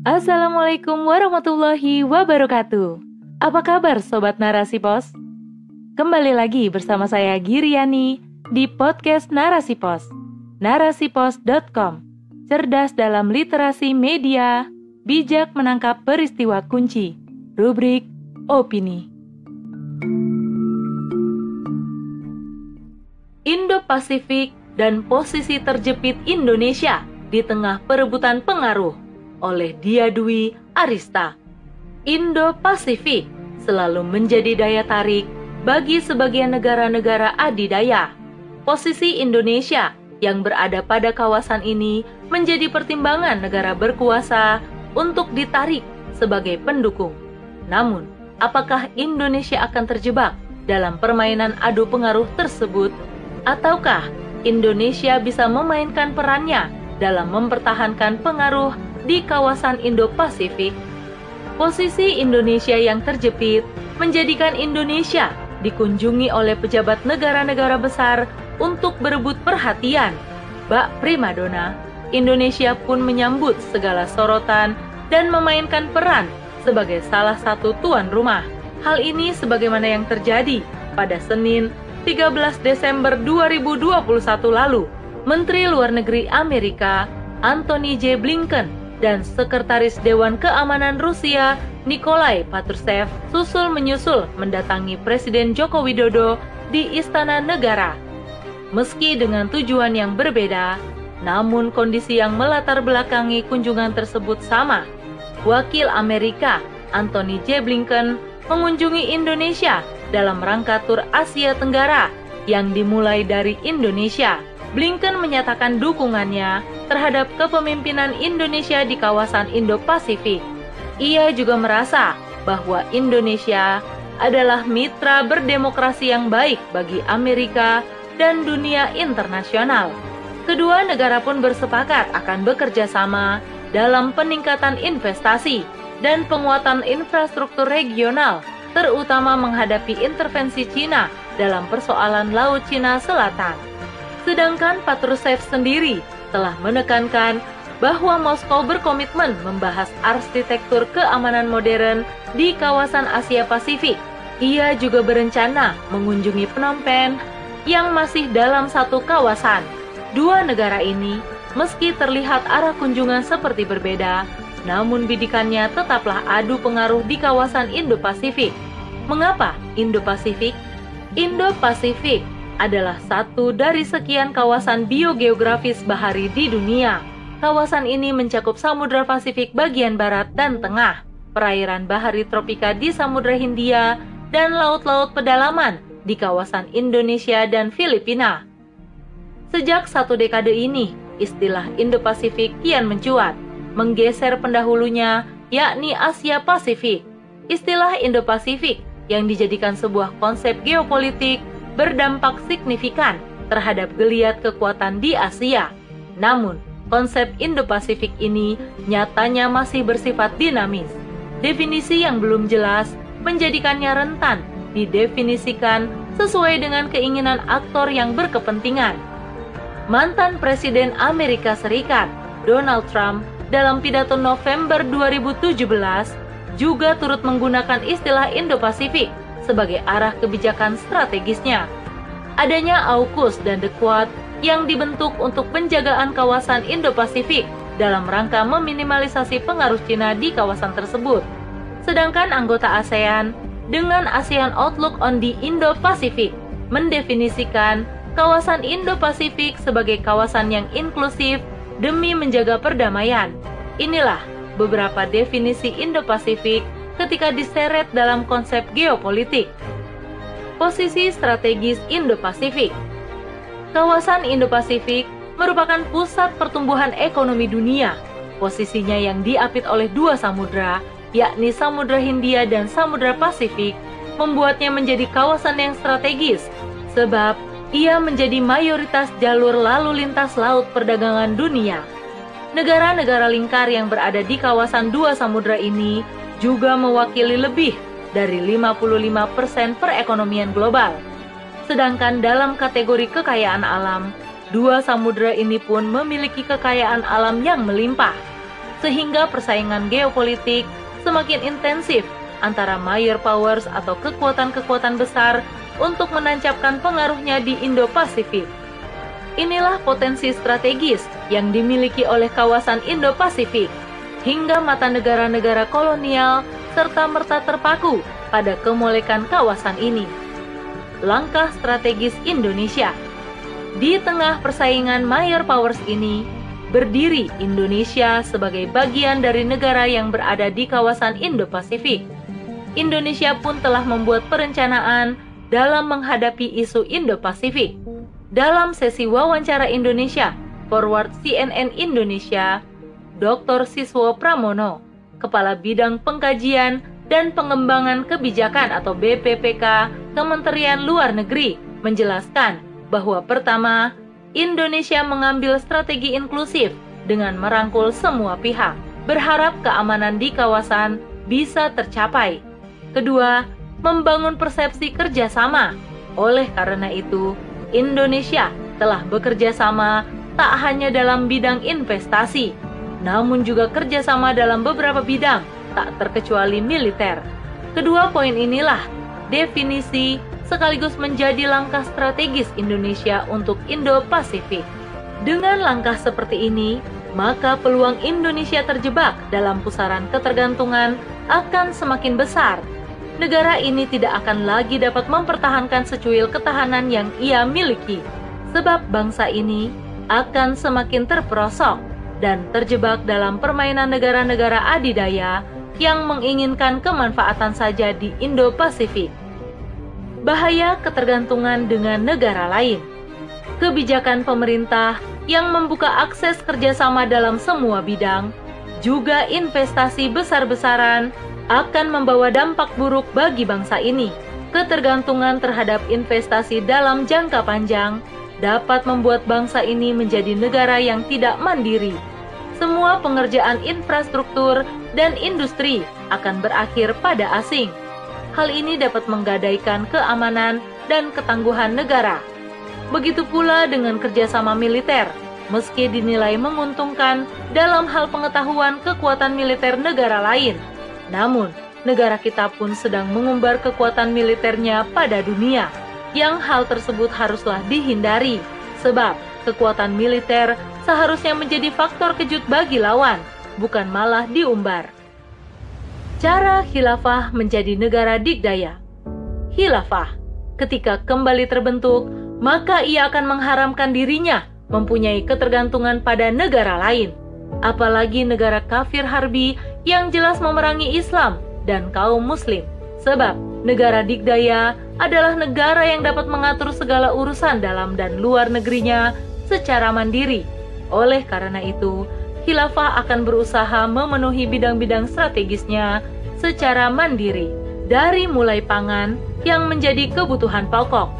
Assalamualaikum warahmatullahi wabarakatuh. Apa kabar Sobat Narasi Pos? Kembali lagi bersama saya Giriani di podcast Narasi Pos. Narasipos.com Cerdas dalam literasi media, bijak menangkap peristiwa kunci. Rubrik Opini. Indo-Pasifik dan posisi terjepit Indonesia di tengah perebutan pengaruh oleh Dia Dwi Arista. Indo-Pasifik selalu menjadi daya tarik bagi sebagian negara-negara adidaya. Posisi Indonesia yang berada pada kawasan ini menjadi pertimbangan negara berkuasa untuk ditarik sebagai pendukung. Namun, apakah Indonesia akan terjebak dalam permainan adu pengaruh tersebut, ataukah Indonesia bisa memainkan perannya dalam mempertahankan pengaruh di kawasan Indo-Pasifik, posisi Indonesia yang terjepit menjadikan Indonesia dikunjungi oleh pejabat negara-negara besar untuk berebut perhatian. Bak primadona, Indonesia pun menyambut segala sorotan dan memainkan peran sebagai salah satu tuan rumah. Hal ini sebagaimana yang terjadi pada Senin 13 Desember 2021 lalu. Menteri Luar Negeri Amerika Anthony J. Blinken dan Sekretaris Dewan Keamanan Rusia Nikolai Patrushev susul menyusul mendatangi Presiden Joko Widodo di Istana Negara. Meski dengan tujuan yang berbeda, namun kondisi yang melatar belakangi kunjungan tersebut sama. Wakil Amerika Anthony J. Blinken mengunjungi Indonesia dalam rangka tur Asia Tenggara yang dimulai dari Indonesia Blinken menyatakan dukungannya terhadap kepemimpinan Indonesia di kawasan Indo-Pasifik. Ia juga merasa bahwa Indonesia adalah mitra berdemokrasi yang baik bagi Amerika dan dunia internasional. Kedua negara pun bersepakat akan bekerja sama dalam peningkatan investasi dan penguatan infrastruktur regional, terutama menghadapi intervensi Cina dalam persoalan Laut Cina Selatan. Sedangkan Patrushev sendiri telah menekankan bahwa Moskow berkomitmen membahas arsitektur keamanan modern di kawasan Asia Pasifik. Ia juga berencana mengunjungi Phnom Penh yang masih dalam satu kawasan. Dua negara ini, meski terlihat arah kunjungan seperti berbeda, namun bidikannya tetaplah adu pengaruh di kawasan Indo-Pasifik. Mengapa Indo-Pasifik? Indo-Pasifik adalah satu dari sekian kawasan biogeografis bahari di dunia. Kawasan ini mencakup Samudra Pasifik bagian barat dan tengah, perairan bahari tropika di Samudra Hindia, dan laut-laut pedalaman di kawasan Indonesia dan Filipina. Sejak satu dekade ini, istilah Indo-Pasifik kian mencuat, menggeser pendahulunya, yakni Asia Pasifik. Istilah Indo-Pasifik yang dijadikan sebuah konsep geopolitik berdampak signifikan terhadap geliat kekuatan di Asia. Namun, konsep Indo-Pasifik ini nyatanya masih bersifat dinamis. Definisi yang belum jelas menjadikannya rentan didefinisikan sesuai dengan keinginan aktor yang berkepentingan. Mantan Presiden Amerika Serikat, Donald Trump, dalam pidato November 2017 juga turut menggunakan istilah Indo-Pasifik sebagai arah kebijakan strategisnya. Adanya AUKUS dan The Quad yang dibentuk untuk penjagaan kawasan Indo-Pasifik dalam rangka meminimalisasi pengaruh Cina di kawasan tersebut. Sedangkan anggota ASEAN dengan ASEAN Outlook on the Indo-Pacific mendefinisikan kawasan Indo-Pasifik sebagai kawasan yang inklusif demi menjaga perdamaian. Inilah beberapa definisi Indo-Pasifik ketika diseret dalam konsep geopolitik. Posisi strategis Indo-Pasifik Kawasan Indo-Pasifik merupakan pusat pertumbuhan ekonomi dunia. Posisinya yang diapit oleh dua samudra, yakni Samudra Hindia dan Samudra Pasifik, membuatnya menjadi kawasan yang strategis, sebab ia menjadi mayoritas jalur lalu lintas laut perdagangan dunia. Negara-negara lingkar yang berada di kawasan dua samudra ini juga mewakili lebih dari 55% perekonomian global. Sedangkan dalam kategori kekayaan alam, dua samudera ini pun memiliki kekayaan alam yang melimpah. sehingga persaingan geopolitik semakin intensif antara major powers atau kekuatan-kekuatan besar untuk menancapkan pengaruhnya di Indo-Pasifik. Inilah potensi strategis yang dimiliki oleh kawasan Indo-Pasifik, hingga mata negara-negara kolonial serta merta terpaku pada kemolekan kawasan ini. Langkah strategis Indonesia di tengah persaingan major powers ini, berdiri Indonesia sebagai bagian dari negara yang berada di kawasan Indo-Pasifik. Indonesia pun telah membuat perencanaan dalam menghadapi isu Indo-Pasifik. Dalam sesi wawancara Indonesia, Forward CNN Indonesia, Dr. Siswo Pramono, Kepala Bidang Pengkajian dan Pengembangan Kebijakan atau BPPK Kementerian Luar Negeri, menjelaskan bahwa pertama, Indonesia mengambil strategi inklusif dengan merangkul semua pihak, berharap keamanan di kawasan bisa tercapai. Kedua, membangun persepsi kerjasama. Oleh karena itu, Indonesia telah bekerja sama tak hanya dalam bidang investasi, namun juga kerjasama dalam beberapa bidang, tak terkecuali militer. Kedua poin inilah definisi sekaligus menjadi langkah strategis Indonesia untuk Indo-Pasifik. Dengan langkah seperti ini, maka peluang Indonesia terjebak dalam pusaran ketergantungan akan semakin besar. Negara ini tidak akan lagi dapat mempertahankan secuil ketahanan yang ia miliki, sebab bangsa ini akan semakin terperosok dan terjebak dalam permainan negara-negara adidaya yang menginginkan kemanfaatan saja di Indo-Pasifik bahaya ketergantungan dengan negara lain. Kebijakan pemerintah yang membuka akses kerjasama dalam semua bidang, juga investasi besar-besaran akan membawa dampak buruk bagi bangsa ini. Ketergantungan terhadap investasi dalam jangka panjang dapat membuat bangsa ini menjadi negara yang tidak mandiri. Semua pengerjaan infrastruktur dan industri akan berakhir pada asing hal ini dapat menggadaikan keamanan dan ketangguhan negara. Begitu pula dengan kerjasama militer, meski dinilai menguntungkan dalam hal pengetahuan kekuatan militer negara lain. Namun, negara kita pun sedang mengumbar kekuatan militernya pada dunia, yang hal tersebut haruslah dihindari, sebab kekuatan militer seharusnya menjadi faktor kejut bagi lawan, bukan malah diumbar. Cara khilafah menjadi negara dikdaya. Khilafah, ketika kembali terbentuk, maka ia akan mengharamkan dirinya mempunyai ketergantungan pada negara lain, apalagi negara kafir harbi yang jelas memerangi Islam dan kaum muslim. Sebab negara dikdaya adalah negara yang dapat mengatur segala urusan dalam dan luar negerinya secara mandiri. Oleh karena itu, khilafah akan berusaha memenuhi bidang-bidang strategisnya secara mandiri, dari mulai pangan yang menjadi kebutuhan pokok.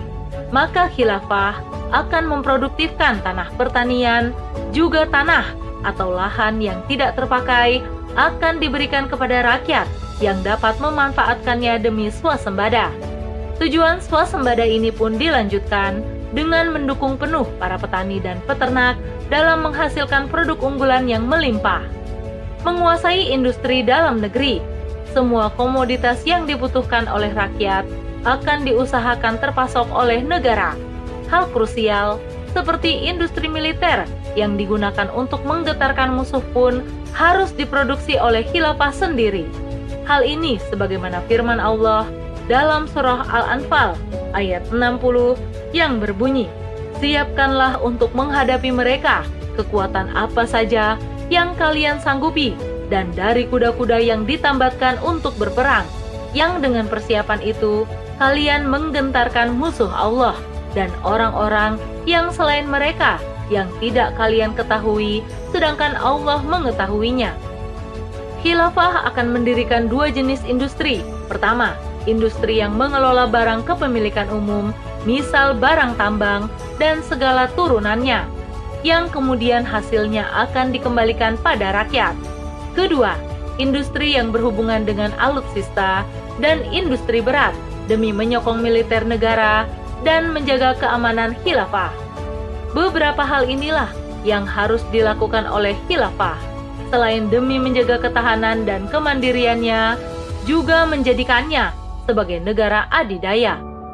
Maka khilafah akan memproduktifkan tanah pertanian, juga tanah atau lahan yang tidak terpakai akan diberikan kepada rakyat yang dapat memanfaatkannya demi swasembada. Tujuan swasembada ini pun dilanjutkan dengan mendukung penuh para petani dan peternak dalam menghasilkan produk unggulan yang melimpah. Menguasai industri dalam negeri, semua komoditas yang dibutuhkan oleh rakyat akan diusahakan terpasok oleh negara. Hal krusial seperti industri militer yang digunakan untuk menggetarkan musuh pun harus diproduksi oleh khilafah sendiri. Hal ini sebagaimana firman Allah dalam surah Al-Anfal ayat 60 yang berbunyi, Siapkanlah untuk menghadapi mereka kekuatan apa saja yang kalian sanggupi, dan dari kuda-kuda yang ditambatkan untuk berperang, yang dengan persiapan itu kalian menggentarkan musuh Allah dan orang-orang yang selain mereka yang tidak kalian ketahui, sedangkan Allah mengetahuinya. Khilafah akan mendirikan dua jenis industri. Pertama, industri yang mengelola barang kepemilikan umum, misal barang tambang dan segala turunannya, yang kemudian hasilnya akan dikembalikan pada rakyat. Kedua, industri yang berhubungan dengan alutsista dan industri berat demi menyokong militer negara dan menjaga keamanan khilafah. Beberapa hal inilah yang harus dilakukan oleh khilafah. selain demi menjaga ketahanan dan kemandiriannya, juga menjadikannya sebagai negara adidaya.